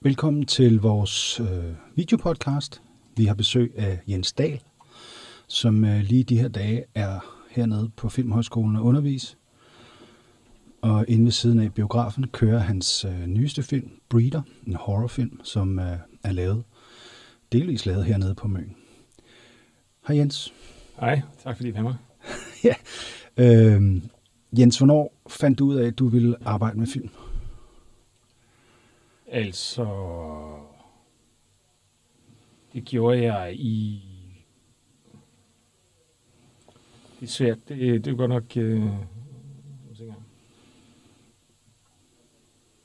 Velkommen til vores øh, videopodcast. Vi har besøg af Jens Dahl, som øh, lige de her dage er hernede på Filmhøjskolen og undervis. Og inde ved siden af biografen kører hans øh, nyeste film, Breeder, en horrorfilm, som øh, er lavet, delvis lavet hernede på Møn. Hej Jens. Hej, tak fordi du mig. ja. Øh, Jens, hvornår fandt du ud af, at du ville arbejde med film? Altså, det gjorde jeg i... Det er svært. Det, det er godt nok... Øh,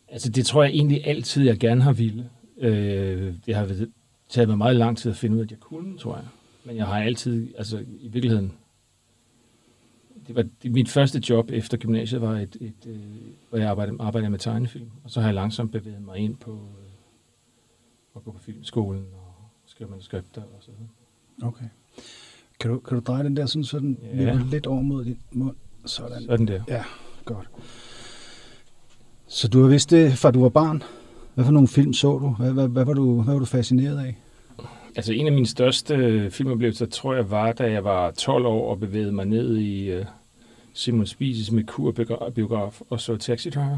altså, det tror jeg egentlig altid, jeg gerne har ville. Øh, det har taget mig meget lang tid at finde ud af, at jeg kunne, tror jeg. Men jeg har altid, altså i virkeligheden, det var det, mit første job efter gymnasiet var et, et, et hvor jeg arbejdede, arbejdede med tegnefilm. Og så har jeg langsomt bevæget mig ind på øh, at gå på filmskolen og skrive manuskripter og så videre. Okay. Kan du, kan du dreje den der sådan, så den ja. lidt over mod din mund? Sådan. Sådan der. Ja, godt. Så du har vidst det, fra du var barn? Hvad for nogle film så du? Hvad, hvad, hvad, var, du, hvad var du fascineret af? Altså en af mine største filmoplevelser, tror jeg, var, da jeg var 12 år og bevægede mig ned i uh, Simon Spises med biograf og så Taxi Driver.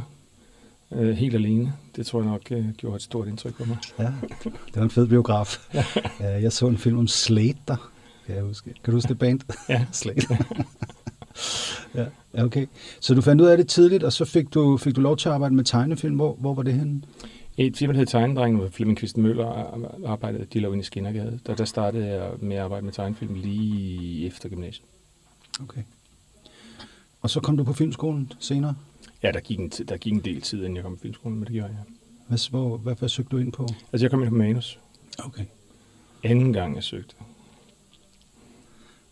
Uh, helt alene. Det tror jeg nok uh, gjorde et stort indtryk på mig. Ja, det var en fed biograf. ja. Jeg så en film om Slater, kan jeg huske. Kan du huske det band? Ja. Slater. ja, okay. Så du fandt ud af det tidligt, og så fik du, fik du lov til at arbejde med tegnefilm. Hvor, hvor var det henne? Et firma, der hed Tegnedrengen, hvor Flemming Kvist Møller arbejdede, de lå inde i Skinnergade. Der, der startede jeg med at arbejde med tegnefilm lige efter gymnasiet. Okay. Og så kom du på filmskolen senere? Ja, der gik en, der gik en del tid, inden jeg kom på filmskolen, men det gjorde jeg. Hvad, hvor, hvad, hvad søgte du ind på? Altså, jeg kom ind på manus. Okay. Anden gang, jeg søgte.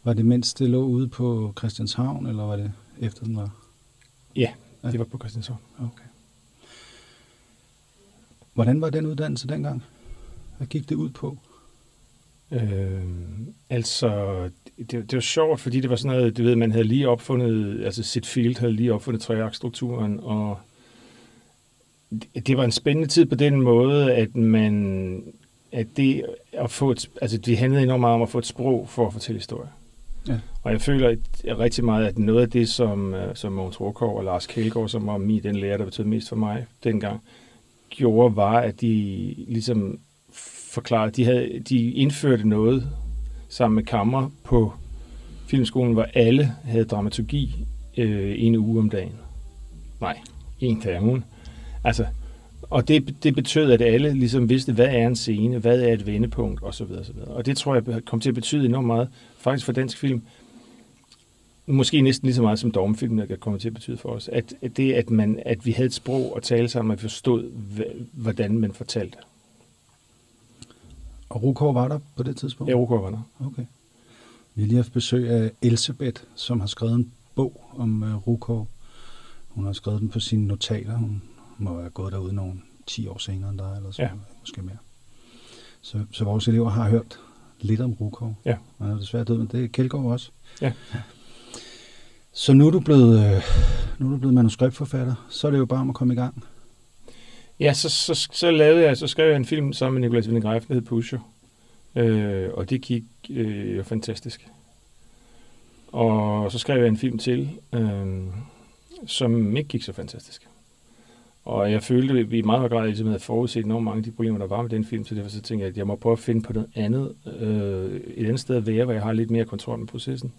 Var det mens det lå ude på Christianshavn, eller var det efter den var? Ja, det var på Christianshavn. Okay. Hvordan var den uddannelse dengang? Hvad gik det ud på? Øh, altså, det, det var sjovt, fordi det var sådan noget, du ved, man havde lige opfundet, altså sit field havde lige opfundet treaktstrukturen, og det, var en spændende tid på den måde, at man, at det at få et, altså det handlede enormt meget om at få et sprog for at fortælle historier. Ja. Og jeg føler at, rigtig meget, at noget af det, som, øh, som Mogens Rukov og Lars Kælgaard, som var min den lærer, der betød mest for mig dengang, gjorde, var, at de ligesom forklarede, de, havde, de indførte noget sammen med kammer på filmskolen, hvor alle havde dramaturgi øh, en uge om dagen. Nej, en dag om ugen. Altså, og det, det betød, at alle ligesom vidste, hvad er en scene, hvad er et vendepunkt, osv. osv. Og det tror jeg kom til at betyde enormt meget, faktisk for dansk film, måske næsten lige så meget som dogmefilmen, der kommer til at betyde for os, at, at det, at, man, at vi havde et sprog at tale sammen, og vi forstod, hvordan man fortalte. Og Rukov var der på det tidspunkt? Ja, Rukov var der. Okay. Vi har lige haft besøg af Elisabeth, som har skrevet en bog om uh, Rukov. Hun har skrevet den på sine notater. Hun må have gået derude nogle 10 år senere end dig, eller så, ja. måske mere. Så, så vores elever har hørt lidt om Rukov. Ja. Han er desværre død, men det er Kjeldgaard også. Ja. Så nu er du blevet, øh, nu er du blevet manuskriptforfatter. Så er det jo bare om at komme i gang. Ja, så, så, så lavede jeg, så skrev jeg en film sammen med Nicolas Vindegreif, der hed Pusher. Øh, og det gik øh, jo fantastisk. Og så skrev jeg en film til, øh, som ikke gik så fantastisk. Og jeg følte, at vi i meget høj grad ligesom havde forudset enormt mange af de problemer, der var med den film, så derfor så tænkte jeg, at jeg må prøve at finde på noget andet, øh, et andet sted at være, hvor jeg har lidt mere kontrol med processen.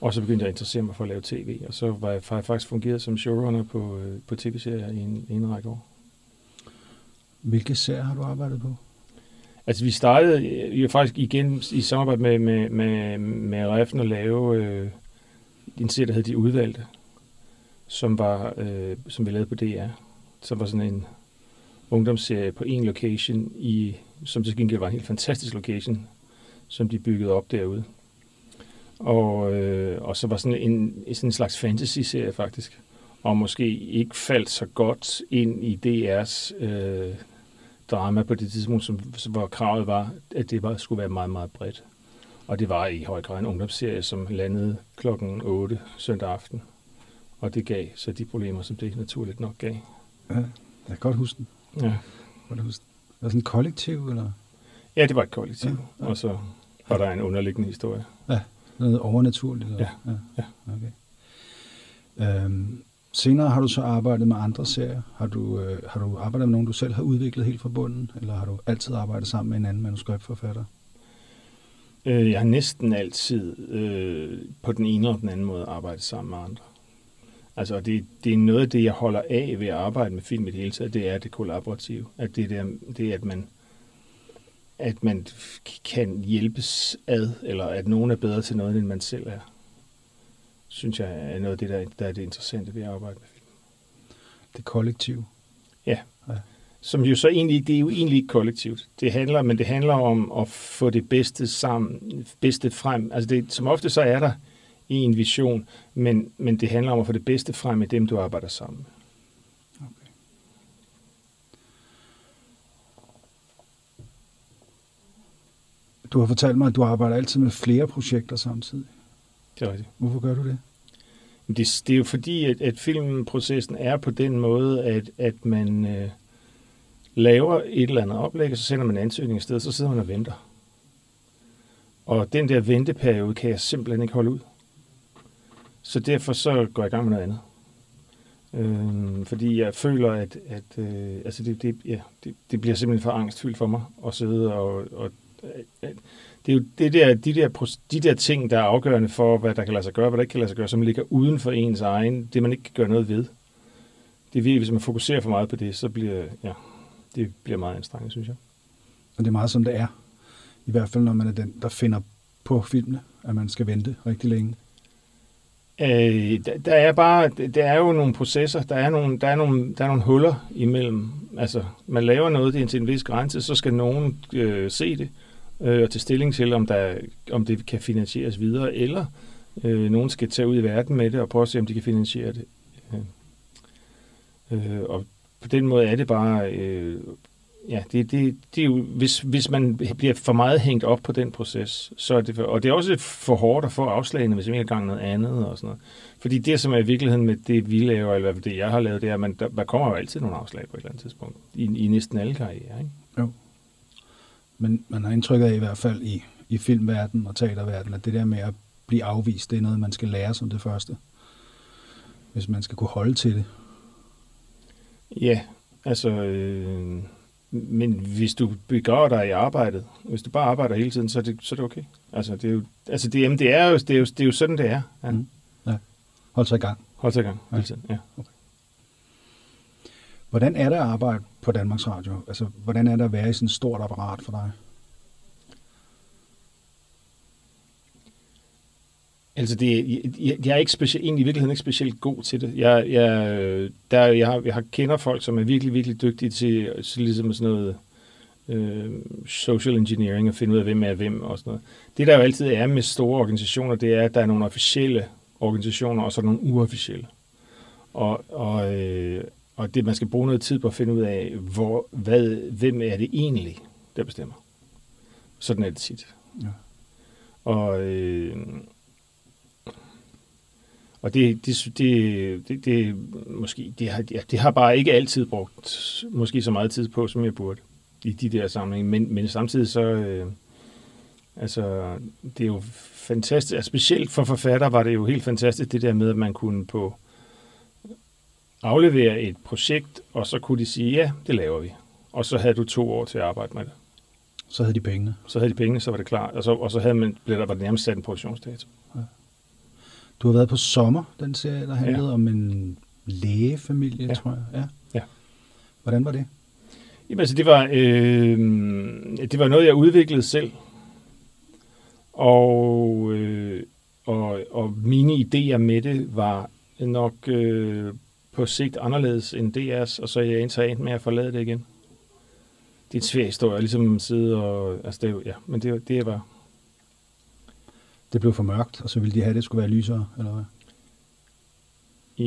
Og så begyndte jeg at interessere mig for at lave tv, og så var jeg faktisk fungeret som showrunner på, øh, på tv-serier i en, en række år. Hvilke serier har du arbejdet på? Altså vi startede vi faktisk igen i samarbejde med, med, med, med Refn at lave øh, en serie, der hed De Udvalgte, som, var, øh, som vi lavede på DR. Som var sådan en ungdomsserie på en location, i, som til gengæld var en helt fantastisk location, som de byggede op derude. Og, øh, og så var sådan en, sådan en slags fantasy-serie faktisk, og måske ikke faldt så godt ind i DR's øh, drama på det tidspunkt, som, hvor kravet var, at det var, skulle være meget, meget bredt. Og det var i høj grad en ungdomsserie, som landede klokken 8 søndag aften. Og det gav så de problemer, som det naturligt nok gav. Ja, jeg kan godt huske den. Ja. Godt huske den. Var det sådan et kollektiv, eller Ja, det var et kollektiv, Ja, ja, ja. og så var der en underliggende historie. Noget overnaturligt? Eller? Ja, ja. Okay. Øhm, senere har du så arbejdet med andre serier. Har du, øh, har du arbejdet med nogen, du selv har udviklet helt fra bunden, eller har du altid arbejdet sammen med en anden manuskriptforfatter? Øh, jeg har næsten altid øh, på den ene og den anden måde arbejdet sammen med andre. Altså, det, det er noget af det, jeg holder af ved at arbejde med film i det hele taget, det er det kollaborative. At det, der, det er, at man, at man kan hjælpes ad, eller at nogen er bedre til noget, end man selv er. Synes jeg er noget af det, der, der er det interessante ved at arbejde med film. Det kollektiv. Som jo så egentlig, det er jo egentlig ikke kollektivt. Det handler, men det handler om at få det bedste sammen, bedste frem. Altså det, som ofte så er der en vision, men, men det handler om at få det bedste frem i dem, du arbejder sammen med. Okay. Du har fortalt mig, at du arbejder altid med flere projekter samtidig. Det er rigtigt. Hvorfor gør du det? Det, det er jo fordi, at, at filmprocessen er på den måde, at, at man øh, laver et eller andet oplæg, og så sender man en ansøgning i stedet, så sidder man og venter. Og den der venteperiode kan jeg simpelthen ikke holde ud. Så derfor så går jeg i gang med noget andet. Øhm, fordi jeg føler, at, at øh, altså det, det, ja, det, det bliver simpelthen for angstfyldt for mig at sidde og... og det er jo det der, de, der, de der ting, der er afgørende for, hvad der kan lade sig gøre, hvad der ikke kan lade sig gøre, som ligger uden for ens egen, det man ikke kan gøre noget ved. Det er virkelig, hvis man fokuserer for meget på det, så bliver, ja, det bliver meget anstrengende, synes jeg. Og det er meget som det er. I hvert fald, når man er den, der finder på filmene, at man skal vente rigtig længe. Øh, der, der er bare, der er jo nogle processer, der er nogle, der er nogle, der er nogle huller imellem. Altså, man laver noget det er til en vis grænse, så skal nogen øh, se det øh, og tage stilling til, om, der, om det kan finansieres videre, eller øh, nogen skal tage ud i verden med det og prøve at se, om de kan finansiere det. Øh, øh, og på den måde er det bare, øh, ja, det, det, det er jo, hvis, hvis man bliver for meget hængt op på den proces, så er det for, og det er også for hårdt at få afslagene, hvis man ikke er gang noget andet og sådan noget. Fordi det, som er i virkeligheden med det, vi laver, eller det, jeg har lavet, det er, at man, der, der kommer jo altid nogle afslag på et eller andet tidspunkt, i, i næsten alle karrierer, ikke? Men man har indtryk af i hvert fald i, i filmverdenen og teaterverdenen, at det der med at blive afvist, det er noget, man skal lære som det første. Hvis man skal kunne holde til det. Ja, altså, øh, men hvis du begraver dig i arbejdet, hvis du bare arbejder hele tiden, så er det, så er det okay. Altså, det er jo, altså det, jamen, det, er jo, det, er jo, det er jo sådan, det er. Ja. Mm. Hold sig i gang. Hold sig i gang Ja. hele tiden, ja. Hvordan er det at arbejde på Danmarks Radio? Altså, hvordan er det at være i sådan et stort apparat for dig? Altså, det, jeg, jeg er ikke specielt, egentlig i virkeligheden ikke specielt god til det. Jeg, jeg, der, jeg, har, jeg har kender folk, som er virkelig, virkelig dygtige til, til ligesom sådan noget øh, social engineering, og finde ud af, hvem er hvem og sådan noget. Det, der jo altid er med store organisationer, det er, at der er nogle officielle organisationer, og så er der nogle uofficielle. Og, og, øh, og det, man skal bruge noget tid på at finde ud af, hvor, hvad, hvem er det egentlig, der bestemmer. Sådan er det tit. Ja. Og, øh, og det, det, det, det, det, måske, det, har, ja, det har bare ikke altid brugt måske så meget tid på, som jeg burde i de der sammenhænge. Men, men samtidig så, øh, altså, det er jo fantastisk, altså, specielt for forfatter var det jo helt fantastisk, det der med, at man kunne på aflevere et projekt, og så kunne de sige, ja, det laver vi. Og så havde du to år til at arbejde med det. Så havde de pengene. Så havde de pengene, så var det klart, og så, og så havde man, blev der, var det nærmest sat en produktionsdato. Du har været på Sommer, den serie, der handlede Ja. om en lægefamilie, Ja. tror jeg. Ja. Ja. Hvordan var det? Jamen, altså, det var, øh, det var noget, jeg udviklede selv. Og, øh, og, og mine idéer med det var nok øh, på sigt anderledes end DR's, og så er jeg indtaget med at forlade det igen. Det er en svær historie, ligesom sidde og... Altså, det, er ja, men det, det var... Det blev for mørkt, og så ville de have, at det skulle være lysere, eller hvad?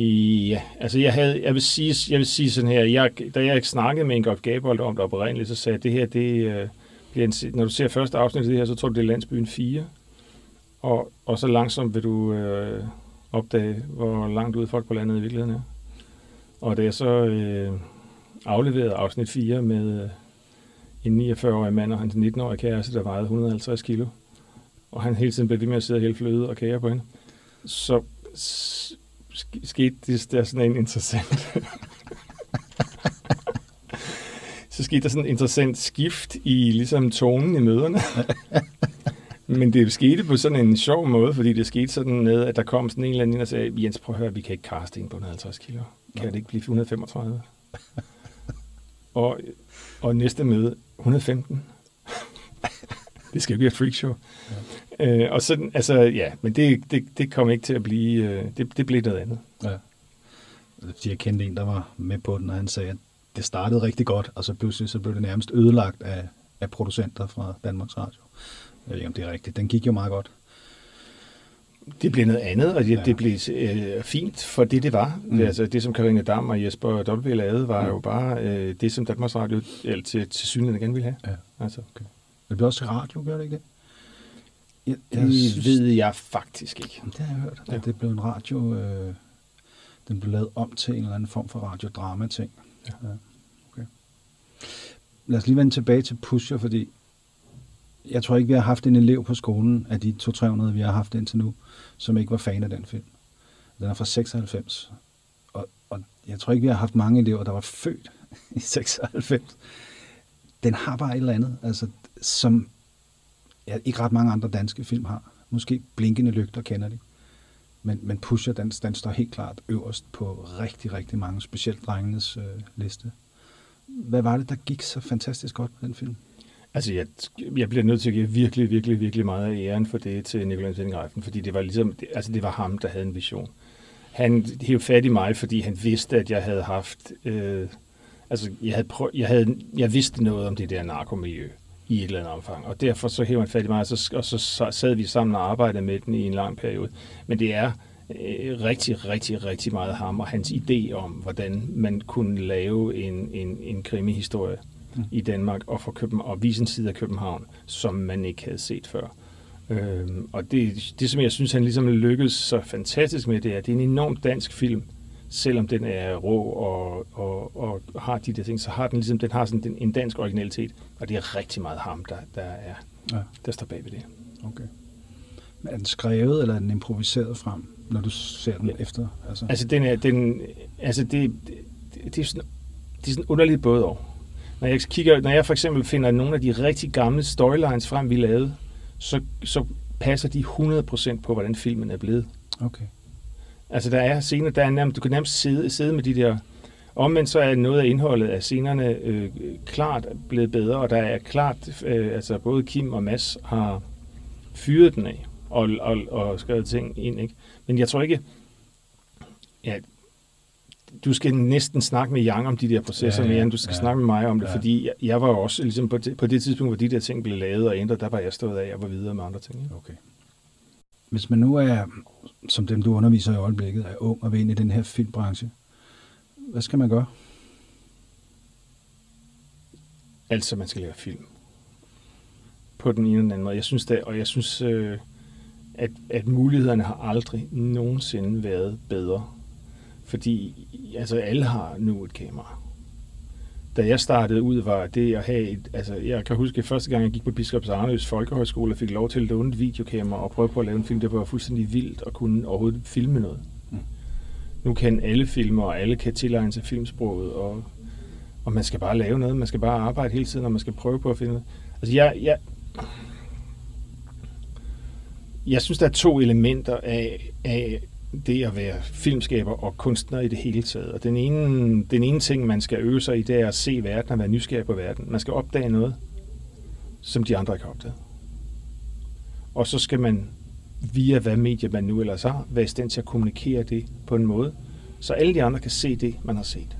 Ja, altså jeg havde, jeg vil sige, jeg vil sige sådan her, jeg, da jeg snakkede med Ingolf Gabold om det oprindeligt, så sagde jeg, at det her, det øh, bliver en, når du ser første afsnit af det her, så tror du, det er landsbyen 4. Og, og så langsomt vil du øh, opdage, hvor langt ude folk på landet i virkeligheden er. Og da jeg så øh, afleverede afsnit 4 med, øh, en 49-årig mand og hans 19-årige kæreste, der vejede 150 kilo. Og han hele tiden blev ved med at sidde og hælde fløde og kager på hende. Så skete det der sådan en interessant... så skete der sådan en interessant skift i ligesom tonen i møderne. Men det skete på sådan en sjov måde, fordi det skete sådan med, at der kom sådan en eller anden og sagde, Jens, prøv at høre, vi kan ikke kaste en på 150 kilo. Kan det ikke blive 135? og, og næste møde, 115. det skal jo blive et freakshow. Ja. Øh, og sådan, altså, ja, men det, det, det kom ikke til at blive, øh, det, det blev noget andet. Ja. Fordi jeg kendte en, der var med på den, og han sagde, at det startede rigtig godt, og så pludselig så blev det nærmest ødelagt af, af producenter fra Danmarks Radio. Jeg ved ikke, om det er rigtigt. Den gik jo meget godt. Det blev noget andet, og det, ja. det blev øh, fint for det, det var. Mm. Det, altså, det, som Karine Dam og Jesper W. lavede, var mm. jo bare øh, det, som Danmarks Radio eller til, til synligheden gerne ville have. Ja. Altså. Okay. Det blev også radio, gør det ikke det? Jeg, jeg det synes, ved jeg faktisk ikke. Det har jeg hørt, ja. det blev en radio... Øh, den blev lavet om til en eller anden form for radiodrama-ting. Ja. ja. Okay. Lad os lige vende tilbage til Pusher, fordi jeg tror ikke, vi har haft en elev på skolen af de 200-300, vi har haft indtil nu, som ikke var fan af den film. Den er fra 96. Og, og jeg tror ikke, vi har haft mange elever, der var født i 96. Den har bare et eller andet, altså, som ja, ikke ret mange andre danske film har. Måske Blinkende Lygter kender de. Men, men Pusher, den, den står helt klart øverst på rigtig, rigtig mange, specielt drengenes øh, liste. Hvad var det, der gik så fantastisk godt med den film? Altså, jeg, jeg bliver nødt til at give virkelig, virkelig, virkelig meget af æren for det til Nikolaj Sendingreifen, fordi det var ligesom, det, altså det var ham, der havde en vision. Han hævde fat i mig, fordi han vidste, at jeg havde haft, øh, altså jeg havde, prøv, jeg havde, jeg vidste noget om det der narkomiljø i et eller andet omfang, og derfor så hævde han fat i mig, og så, og så sad vi sammen og arbejdede med den i en lang periode. Men det er øh, rigtig, rigtig, rigtig meget ham og hans idé om, hvordan man kunne lave en, en, en krimihistorie i Danmark og, for København, og vise en side af København, som man ikke havde set før. Øhm, og det, det, som jeg synes, han ligesom lykkedes så fantastisk med, det er, at det er en enormt dansk film, selvom den er rå og, og, og har de der ting, så har den ligesom, den har sådan en dansk originalitet, og det er rigtig meget ham, der, der, er, ja. der står bag ved det. Okay. Men er den skrevet, eller er den improviseret frem, når du ser den ja. efter? Altså, altså, den er, den, altså det, det, det, er sådan, det er sådan underligt både over. Når jeg, kigger, når jeg for eksempel finder nogle af de rigtig gamle storylines frem, vi lavede, så, så passer de 100% på, hvordan filmen er blevet. Okay. Altså, der er scener, der er nærmest, du kan nærmest sidde, sidde med de der... Omvendt så er noget af indholdet af scenerne øh, klart blevet bedre, og der er klart, øh, altså både Kim og Mads har fyret den af og, og, og skrevet ting ind, ikke? Men jeg tror ikke, ja, du skal næsten snakke med Yang om de der processer ja, ja, mere, end du skal ja, snakke med mig om det, ja. fordi jeg, jeg var også, ligesom på det, på det tidspunkt, hvor de der ting blev lavet og ændret, der var jeg stået af, og var videre med andre ting. Ikke? Okay. Hvis man nu er, som dem du underviser i øjeblikket, er ung og vil ind i den her filmbranche, hvad skal man gøre? Altså, man skal lave film. På den ene eller anden måde. Jeg synes det, og jeg synes, øh, at, at mulighederne har aldrig nogensinde været bedre fordi altså, alle har nu et kamera. Da jeg startede ud, var det at have et, altså jeg kan huske, at første gang jeg gik på Biskops Arnøs Folkehøjskole og fik lov til at låne et videokamera og prøve på at lave en film, det var fuldstændig vildt at kunne overhovedet filme noget. Mm. Nu kan alle filme, og alle kan tilegne sig filmsproget, og, og man skal bare lave noget, man skal bare arbejde hele tiden, og man skal prøve på at finde noget. Altså jeg, jeg, jeg synes, der er to elementer af, af det at være filmskaber og kunstner i det hele taget. Og den ene, den ene ting, man skal øve sig i, det er at se verden og være nysgerrig på verden. Man skal opdage noget, som de andre ikke har opdaget. Og så skal man via hvad medie man nu ellers har, være i stand til at kommunikere det på en måde, så alle de andre kan se det, man har set.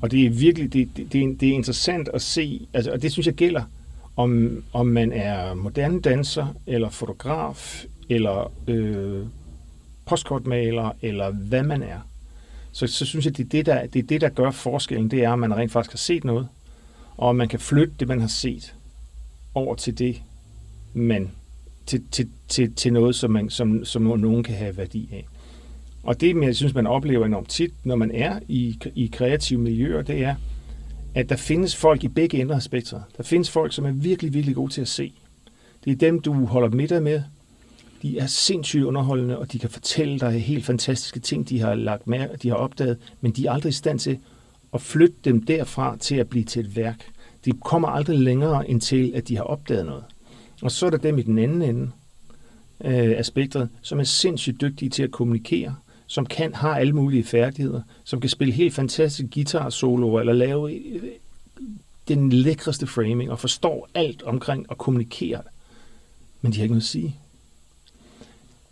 Og det er virkelig det, det, det, er, det er interessant at se, altså, og det synes jeg gælder, om, om man er moderne danser, eller fotograf, eller øh, postkortmaler, eller hvad man er, så, så synes jeg, det er det, der, det er det, der gør forskellen, det er, at man rent faktisk har set noget, og man kan flytte det, man har set, over til det, man, til, til, til, til noget, som, man, som, som nogen kan have værdi af. Og det, jeg synes, man oplever enormt tit, når man er i, i kreative miljøer, det er, at der findes folk i begge ender af spektret. Der findes folk, som er virkelig, virkelig gode til at se. Det er dem, du holder middag med. De er sindssygt underholdende, og de kan fortælle dig helt fantastiske ting, de har lagt mærke, de har opdaget, men de er aldrig i stand til at flytte dem derfra til at blive til et værk. De kommer aldrig længere end til, at de har opdaget noget. Og så er der dem i den anden ende øh, af spektret, som er sindssygt dygtige til at kommunikere, som kan har alle mulige færdigheder, som kan spille helt fantastiske guitar soloer eller lave øh, den lækreste framing og forstår alt omkring at kommunikere. Men de har ikke noget at sige.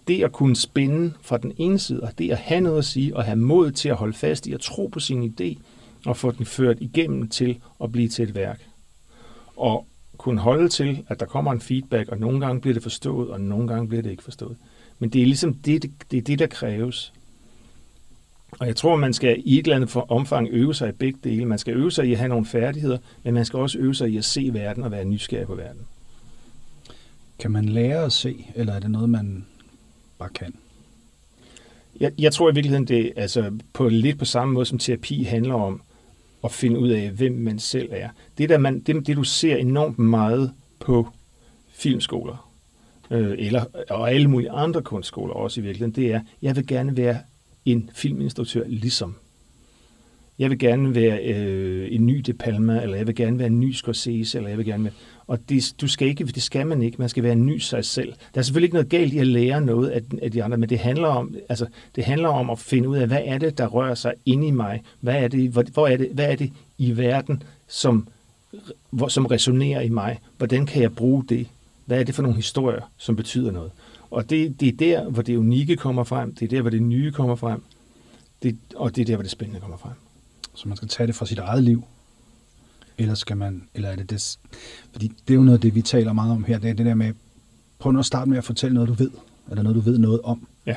Det at kunne spænde fra den ene side, og det at have noget at sige, og have mod til at holde fast i at tro på sin idé, og få den ført igennem til at blive til et værk. Og kunne holde til, at der kommer en feedback, og nogle gange bliver det forstået, og nogle gange bliver det ikke forstået. Men det er ligesom det, det, det, er det der kræves. Og jeg tror, man skal i et eller andet omfang øve sig i begge dele. Man skal øve sig i at have nogle færdigheder, men man skal også øve sig i at se verden og være nysgerrig på verden. Kan man lære at se, eller er det noget, man bare kan? Jeg, jeg tror i virkeligheden, det altså på lidt på samme måde, som terapi handler om at finde ud af, hvem man selv er. Det, der man, det, det du ser enormt meget på filmskoler, øh, eller, og alle mulige andre kunstskoler også i virkeligheden, det er, jeg vil gerne være en filminstruktør ligesom. Jeg vil gerne være øh, en ny De Palma, eller jeg vil gerne være en ny Scorsese, eller jeg vil gerne være... Og det, du skal ikke, det skal man ikke. Man skal være en ny sig selv. Der er selvfølgelig ikke noget galt i at lære noget af, af de andre, men det handler, om, altså, det handler om at finde ud af, hvad er det, der rører sig inde i mig? Hvad er det, hvor, hvor er det, hvad er det i verden, som, hvor, som resonerer i mig? Hvordan kan jeg bruge det? Hvad er det for nogle historier, som betyder noget? Og det, det er der, hvor det unikke kommer frem. Det er der, hvor det nye kommer frem. Det, og det er der, hvor det spændende kommer frem. Så man skal tage det fra sit eget liv? Eller skal man, eller er det det, fordi det er jo noget af det, vi taler meget om her, det er det der med, prøv nu at starte med at fortælle noget, du ved, eller noget, du ved noget om. Ja.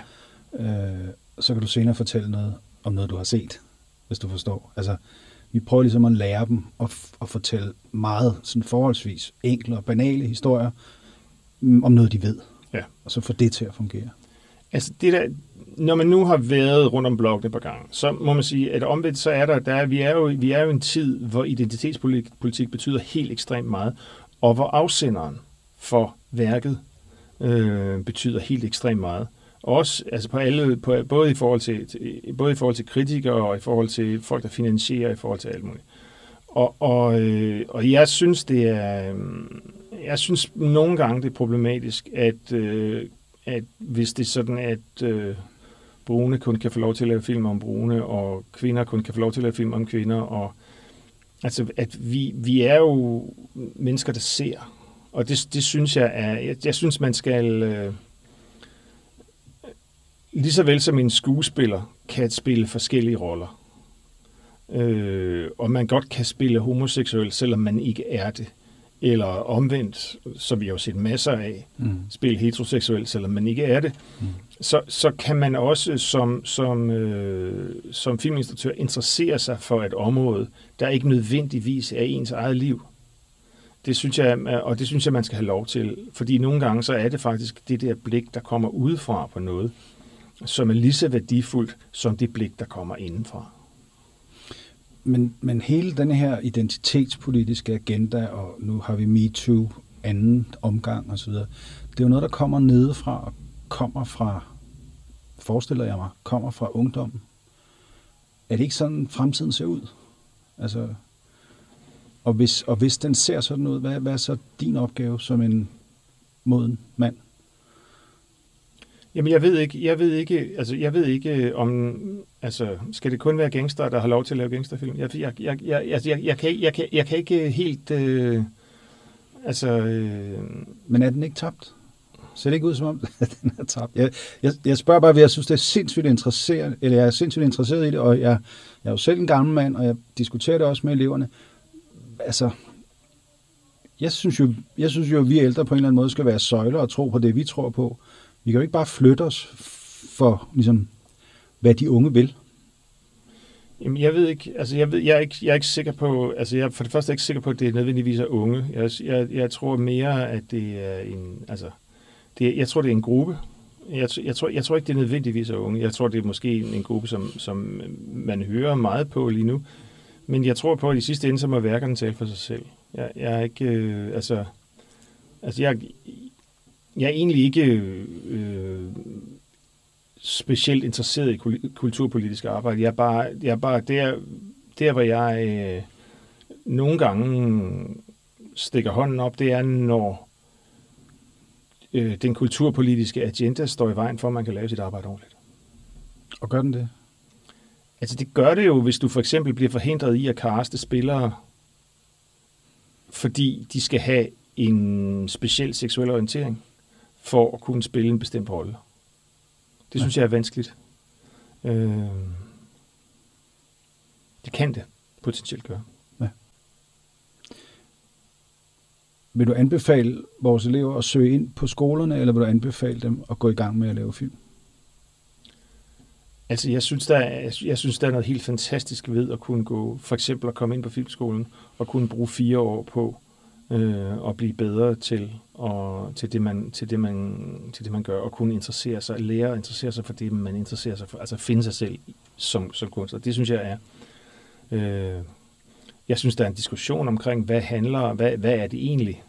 Øh, så kan du senere fortælle noget om noget, du har set, hvis du forstår. Altså, vi prøver ligesom at lære dem at, at fortælle meget sådan forholdsvis enkle og banale historier mm, om noget, de ved. Ja. Og så få det til at fungere. Altså, det der, når man nu har været rundt om blokken et par gange, så må man sige, at omvendt så er der, der er, vi, er jo, vi er jo en tid, hvor identitetspolitik betyder helt ekstremt meget, og hvor afsenderen for værket øh, betyder helt ekstremt meget. Også altså på alle, på, både, i forhold til, både i forhold til kritikere og i forhold til folk, der finansierer, i forhold til alt muligt. Og, og, øh, og jeg synes, det er, øh, jeg synes nogle gange, det er problematisk, at, øh, at hvis det er sådan, at øh, brune kun kan få lov til at lave film om brune, og kvinder kun kan få lov til at lave film om kvinder, og altså, at vi, vi er jo mennesker, der ser, og det, det synes jeg er, jeg, jeg synes, man skal, øh, lige så vel som en skuespiller kan spille forskellige roller, øh, og man godt kan spille homoseksuel, selvom man ikke er det, eller omvendt, som vi har jo set masser af, mm. spille heteroseksuel, selvom man ikke er det, mm. så, så kan man også som, som, øh, som filminstruktør interessere sig for et område, der ikke nødvendigvis er ens eget liv. Det synes jeg, og det synes jeg, man skal have lov til, fordi nogle gange så er det faktisk det der blik, der kommer udefra på noget, som er lige så værdifuldt som det blik, der kommer indenfra men, men hele den her identitetspolitiske agenda, og nu har vi MeToo, anden omgang osv., det er jo noget, der kommer nedefra og kommer fra, forestiller jeg mig, kommer fra ungdommen. Er det ikke sådan, fremtiden ser ud? Altså, og hvis, og hvis den ser sådan ud, hvad, hvad er så din opgave som en moden mand? Jamen, jeg ved ikke, jeg ved ikke, altså, jeg ved ikke øh, om, altså, skal det kun være gangster, der har lov til at lave gangsterfilm? Jeg, jeg, jeg, jeg, altså, jeg, jeg, kan, jeg, kan, jeg kan ikke øh, helt, øh, altså... Øh... Men er den ikke tabt? Ser det ikke ud som om, at den er tabt? Jeg, jeg, jeg spørger bare, fordi jeg synes, det er sindssygt interesseret, eller jeg er sindssygt interesseret i det, og jeg, jeg er jo selv en gammel mand, og jeg diskuterer det også med eleverne. Altså, jeg synes jo, jeg synes jo, at vi ældre på en eller anden måde skal være søjler og tro på det, vi tror på. Vi kan jo ikke bare flytte os for, ligesom, hvad de unge vil. Jamen, jeg ved ikke, altså jeg, ved, jeg, er ikke, jeg er ikke sikker på, altså jeg for det første er ikke sikker på, at det nødvendigvis er unge. Jeg, jeg, jeg tror mere, at det er en, altså, det, jeg tror, det er en gruppe. Jeg, jeg, tror, jeg tror ikke, det er nødvendigvis er unge. Jeg tror, det er måske en, en gruppe, som, som man hører meget på lige nu. Men jeg tror på, at i sidste ende, så må værkerne tale for sig selv. Jeg, jeg er ikke, øh, altså, altså jeg, jeg er egentlig ikke øh, specielt interesseret i kulturpolitisk arbejde. Jeg er bare, jeg er bare der, der, hvor jeg øh, nogle gange stikker hånden op, det er, når øh, den kulturpolitiske agenda står i vejen for, at man kan lave sit arbejde ordentligt. Og gør den det? Altså det gør det jo, hvis du for eksempel bliver forhindret i at kaste spillere, fordi de skal have en speciel seksuel orientering for at kunne spille en bestemt rolle. Det synes jeg er vanskeligt. Øh, det kan det potentielt gøre. Ja. Vil du anbefale vores elever at søge ind på skolerne, eller vil du anbefale dem at gå i gang med at lave film? Altså, jeg synes, der er, jeg synes, der er noget helt fantastisk ved at kunne gå, for eksempel at komme ind på filmskolen og kunne bruge fire år på øh, og blive bedre til, og, til, det, man, til, det, man, til det, man gør, og kunne interessere sig, lære at interessere sig for det, man interesserer sig for, altså finde sig selv som, som kunstner. Det synes jeg er... Øh, jeg synes, der er en diskussion omkring, hvad handler, hvad, hvad er det egentlig?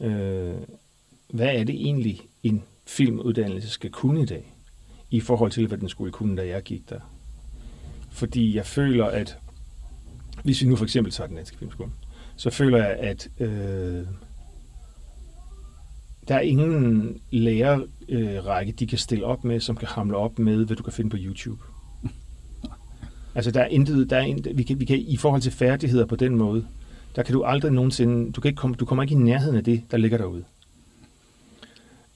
Øh, hvad er det egentlig, en filmuddannelse skal kunne i dag? i forhold til, hvad den skulle kunne, da jeg gik der. Fordi jeg føler, at hvis vi nu for eksempel tager den danske filmskole, så føler jeg, at øh, der er ingen lærerrække, øh, de kan stille op med, som kan hamle op med, hvad du kan finde på YouTube. altså, der er intet, der er intet, vi kan, vi kan, i forhold til færdigheder på den måde, der kan du aldrig nogensinde, du, kan ikke komme, du kommer ikke i nærheden af det, der ligger derude.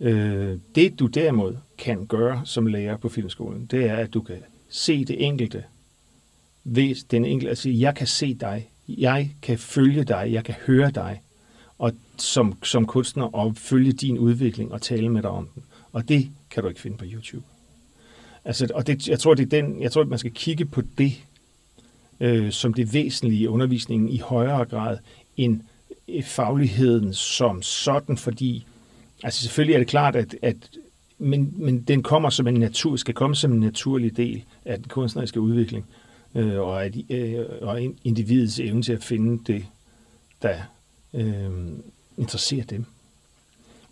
Øh, det du derimod kan gøre som lærer på filmskolen, det er, at du kan se det enkelte ved den enkelte, sige, jeg kan se dig, jeg kan følge dig, jeg kan høre dig, og som, som kunstner og følge din udvikling og tale med dig om den. Og det kan du ikke finde på YouTube. Altså, og det, jeg tror, det er den, jeg tror, at man skal kigge på det øh, som det væsentlige i undervisningen i højere grad end øh, fagligheden som sådan, fordi Altså selvfølgelig er det klart, at, at men, men den kommer som en natur, skal komme som en naturlig del af den kunstneriske udvikling, øh, og, at, øh, og individets evne til at finde det, der øh, interesserer dem.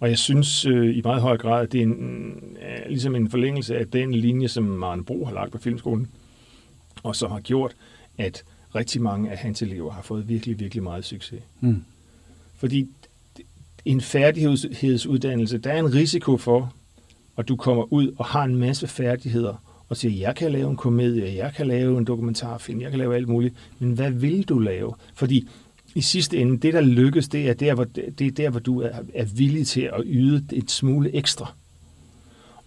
Og jeg synes øh, i meget høj grad, at det er en, er ligesom en forlængelse af den linje, som Maren Bro har lagt på Filmskolen, og som har gjort, at rigtig mange af hans elever har fået virkelig, virkelig meget succes. Mm. Fordi en færdighedsuddannelse, der er en risiko for, at du kommer ud og har en masse færdigheder, og siger, jeg kan lave en komedie, jeg kan lave en dokumentarfilm, jeg kan lave alt muligt, men hvad vil du lave? Fordi i sidste ende, det der lykkes, det er der, hvor, det er der, hvor du er, er villig til at yde et smule ekstra.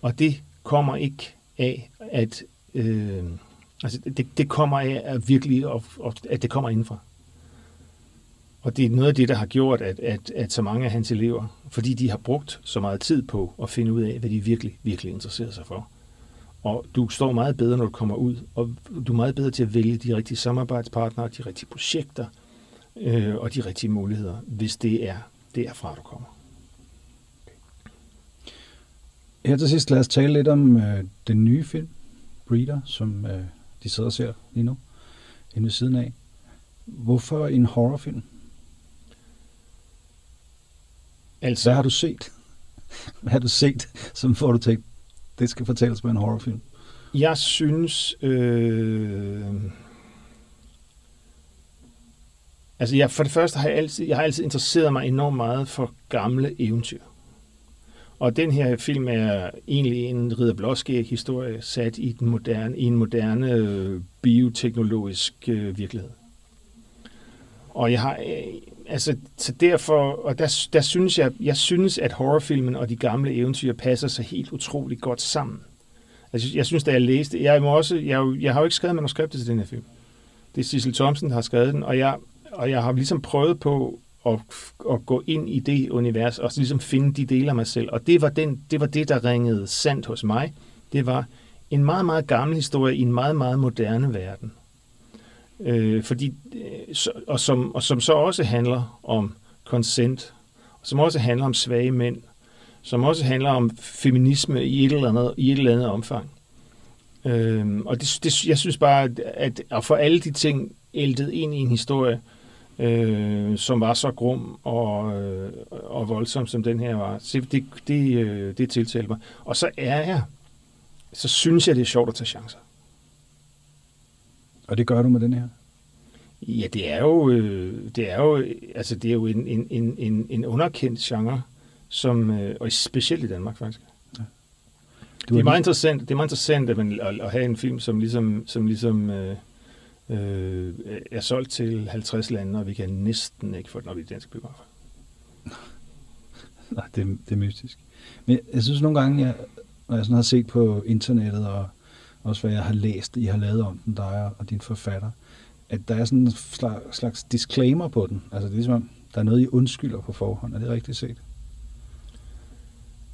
Og det kommer ikke af, at øh, altså det, det kommer af at virkelig, at, at det kommer indenfra. Og det er noget af det, der har gjort, at, at, at så mange af hans elever, fordi de har brugt så meget tid på at finde ud af, hvad de virkelig, virkelig interesserer sig for. Og du står meget bedre, når du kommer ud, og du er meget bedre til at vælge de rigtige samarbejdspartnere, de rigtige projekter øh, og de rigtige muligheder, hvis det er derfra, du kommer. Her til sidst lad os tale lidt om øh, den nye film, Breeder, som øh, de sidder og ser lige nu, inde ved siden af. Hvorfor en horrorfilm? Altså, Hvad har du set? Hvad har du set, som får du tænkt, det skal fortælles med en horrorfilm? Jeg synes... Øh... Altså, jeg, for det første har jeg altid, jeg har altid interesseret mig enormt meget for gamle eventyr. Og den her film er egentlig en ridder blåskæg historie sat i, den moderne, i en moderne øh, bioteknologisk øh, virkelighed. Og jeg har, øh, altså, så derfor, og der, der synes jeg, jeg synes, at horrorfilmen og de gamle eventyr passer sig helt utroligt godt sammen. Altså, jeg synes, da jeg læste, jeg, må også, jeg, jeg har jo ikke skrevet manuskriptet til den her film. Det er Cecil Thompson, der har skrevet den, og jeg, og jeg har ligesom prøvet på at, at gå ind i det univers, og ligesom finde de dele af mig selv. Og det var, den, det var det, der ringede sandt hos mig. Det var en meget, meget gammel historie i en meget, meget moderne verden. Øh, fordi, øh, og, som, og som så også handler om consent, som også handler om svage mænd, som også handler om feminisme i et eller andet, i et eller andet omfang. Øh, og det, det, jeg synes bare, at, at for alle de ting æltet ind i en historie, øh, som var så grum og, øh, og voldsom, som den her var. Så det, det, det øh, tiltalte mig. Og så er jeg, så synes jeg, det er sjovt at tage chancer. Og det gør du med den her? Ja, det er jo, øh, det er jo, altså det er jo en, en, en, en, en underkendt genre, som, øh, og specielt i Danmark faktisk. Ja. Du det, er meget interessant, det er meget interessant at, man, at, at have en film, som ligesom, som ligesom øh, øh, er solgt til 50 lande, og vi kan næsten ikke få den op i de danske biografer. Nej, det, det er mystisk. Men jeg synes nogle gange, jeg, når jeg sådan har set på internettet, og også hvad jeg har læst, I har lavet om den, dig og din forfatter, at der er sådan en slags, slags disclaimer på den. Altså det er ligesom, der er noget, I undskylder på forhånd. Er det rigtigt set?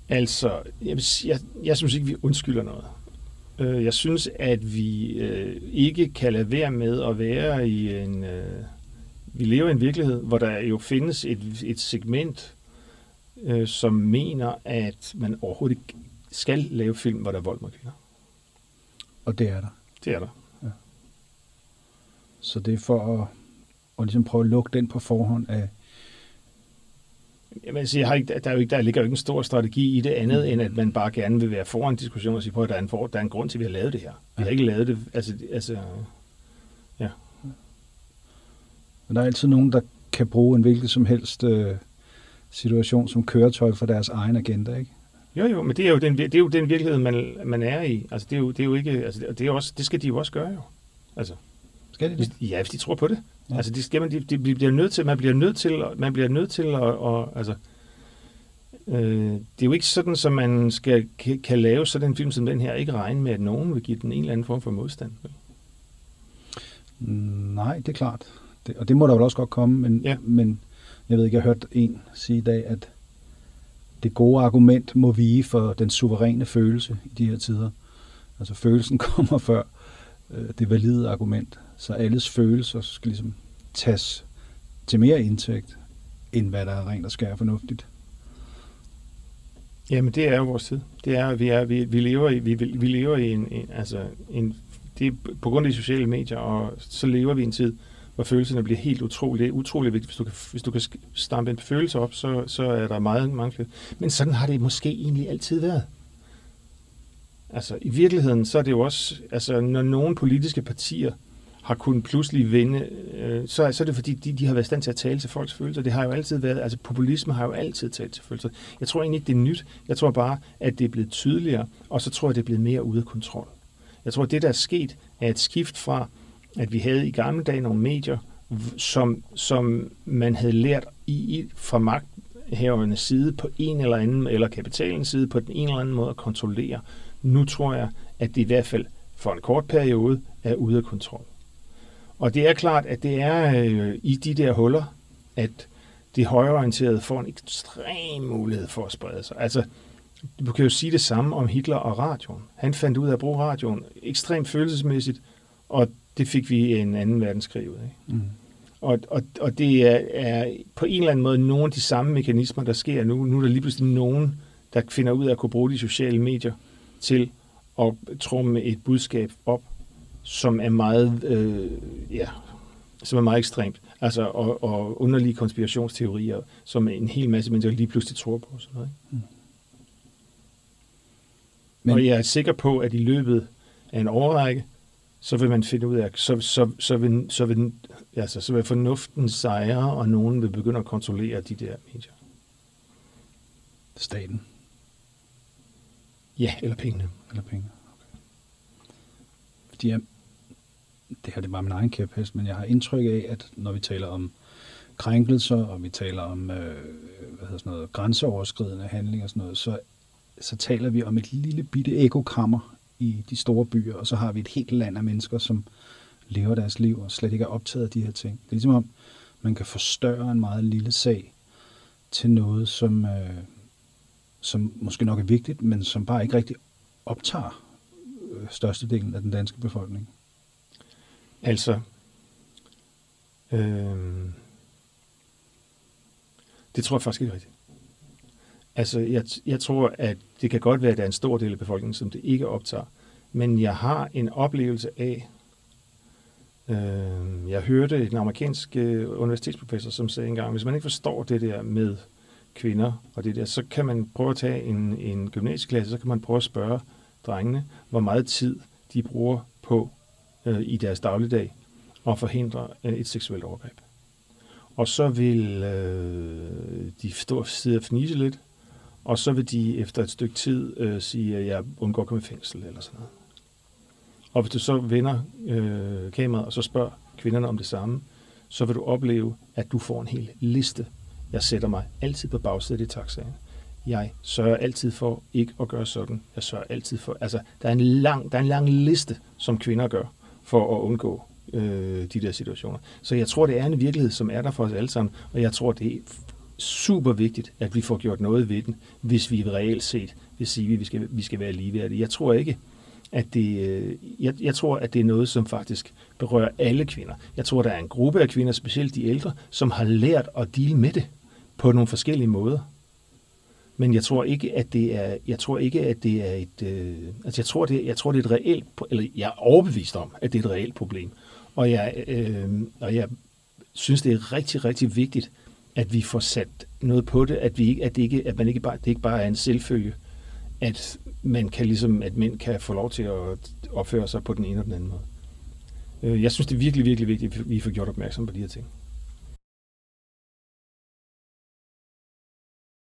Altså, jeg, jeg, jeg synes ikke, vi undskylder noget. Øh, jeg synes, at vi øh, ikke kan lade være med at være i en... Øh, vi lever i en virkelighed, hvor der jo findes et, et segment, øh, som mener, at man overhovedet ikke skal lave film, hvor der er vold mod kvinder. Og det er der. Det er der. Ja. Så det er for at, at ligesom prøve at lukke den på forhånd af, Jamen, jeg har ikke, der, er jo ikke, der ligger jo ikke en stor strategi i det andet, end at man bare gerne vil være foran diskussion og sige på, at der er en, for, der er en grund til, at vi har lavet det her. Vi har ikke lavet det, altså, altså ja. Men der er altid nogen, der kan bruge en hvilket som helst øh, situation som køretøj for deres egen agenda, ikke? Jo, jo, men det er jo den, det er jo den virkelighed, man, man er i. Altså, det er jo, det er jo ikke, altså, det, er også, det skal de jo også gøre, jo. Altså, skal de det? Ja, hvis de tror på det. Ja. Altså, det skal man, de, de bliver nødt til, man bliver nødt til, man bliver nødt til at, og, altså, øh, det er jo ikke sådan, at man skal, kan, kan lave sådan en film som den her, ikke regne med, at nogen vil give den en eller anden form for modstand. Nej, det er klart. Det, og det må der vel også godt komme, men, ja. men jeg ved ikke, jeg har hørt en sige i dag, at det gode argument må vige for den suveræne følelse i de her tider. Altså følelsen kommer før øh, det valide argument. Så alles følelser skal ligesom tages til mere indtægt, end hvad der er rent og skær fornuftigt. Jamen, det er jo vores tid. Det er, vi, er, vi, vi lever i, vi, vi lever i en, en, altså en, det er på grund af de sociale medier, og så lever vi i en tid, hvor følelserne bliver helt utrolige. Det er utroligt vigtigt. Hvis du kan, hvis du kan stampe en følelse op, så, så er der meget mange flere. Men sådan har det måske egentlig altid været. Altså, i virkeligheden, så er det jo også, altså, når nogle politiske partier har kunnet pludselig vinde, øh, så, så er det fordi, de, de har været i stand til at tale til folks følelser. Det har jo altid været, altså populisme har jo altid talt til følelser. Jeg tror egentlig ikke, det er nyt. Jeg tror bare, at det er blevet tydeligere, og så tror jeg, det er blevet mere ude af kontrol. Jeg tror, at det, der er sket, er et skift fra, at vi havde i gamle dage nogle medier, som, som man havde lært i, fra magthavernes side på en eller anden, eller kapitalens side på den en eller anden måde at kontrollere. Nu tror jeg, at det i hvert fald for en kort periode er ude af kontrol. Og det er klart, at det er øh, i de der huller, at det højreorienterede får en ekstrem mulighed for at sprede sig. Altså, du kan jo sige det samme om Hitler og radioen. Han fandt ud af at bruge radioen ekstremt følelsesmæssigt, og det fik vi en anden verdenskrig ud af. Mm. Og, og, og det er, er på en eller anden måde nogle af de samme mekanismer, der sker nu. Nu er der lige pludselig nogen, der finder ud af at kunne bruge de sociale medier til at trumme et budskab op, som er meget, øh, ja, som er meget ekstremt. Altså, og, og underlige konspirationsteorier, som en hel masse mennesker lige pludselig tror på. Sådan noget. Mm. Men, og jeg er sikker på, at i løbet af en overrække, så vil man finde ud af, så, så, så, vil, så, vil, altså, så vil fornuften sejre, og nogen vil begynde at kontrollere de der medier. Staten? Ja, eller pengene. Eller penge. Okay. Fordi jeg, det her det er bare min egen kæphest, men jeg har indtryk af, at når vi taler om krænkelser, og vi taler om øh, hvad hedder sådan noget, grænseoverskridende handling og sådan noget, så, så taler vi om et lille bitte ekokammer i de store byer, og så har vi et helt land af mennesker, som lever deres liv og slet ikke er optaget af de her ting. Det er ligesom om, man kan forstørre en meget lille sag til noget, som, øh, som måske nok er vigtigt, men som bare ikke rigtig optager øh, størstedelen af den danske befolkning. Altså, øh, det tror jeg faktisk ikke rigtigt. Altså, jeg, jeg tror, at det kan godt være, at der er en stor del af befolkningen, som det ikke optager. Men jeg har en oplevelse af, Øh, jeg hørte en amerikansk øh, universitetsprofessor, som sagde engang, hvis man ikke forstår det der med kvinder og det der, så kan man prøve at tage en, en gymnasieklasse, så kan man prøve at spørge drengene, hvor meget tid de bruger på øh, i deres dagligdag at forhindre øh, et seksuelt overgreb. Og så vil øh, de stå og sidde og fnise lidt, og så vil de efter et stykke tid øh, sige, at jeg undgår at komme i fængsel eller sådan noget. Og hvis du så vender øh, kameraet og så spørger kvinderne om det samme, så vil du opleve, at du får en hel liste. Jeg sætter mig altid på bagsædet i taxaen. Jeg sørger altid for ikke at gøre sådan. Jeg sørger altid for... Altså, der er en lang, der er en lang liste, som kvinder gør, for at undgå øh, de der situationer. Så jeg tror, det er en virkelighed, som er der for os alle sammen, og jeg tror, det super vigtigt, at vi får gjort noget ved den, hvis vi reelt set vil sige, at vi skal, vi skal være ligeværdige. Jeg tror ikke, at det, øh, jeg, jeg tror, at det er noget, som faktisk berører alle kvinder. Jeg tror, der er en gruppe af kvinder, specielt de ældre, som har lært at dele med det på nogle forskellige måder. Men jeg tror ikke, at det er, jeg tror ikke, at det er et, øh, altså jeg tror, det, jeg tror, det er et reelt, eller jeg er overbevist om, at det er et reelt problem. Og jeg, øh, og jeg synes, det er rigtig, rigtig vigtigt, at vi får sat noget på det, at, vi, at, det, ikke, at man ikke bare, det ikke bare er en selvfølge, at man kan ligesom, at mænd kan få lov til at opføre sig på den ene og den anden måde. Øh, jeg synes, det er virkelig, virkelig vigtigt, at vi får gjort opmærksom på de her ting.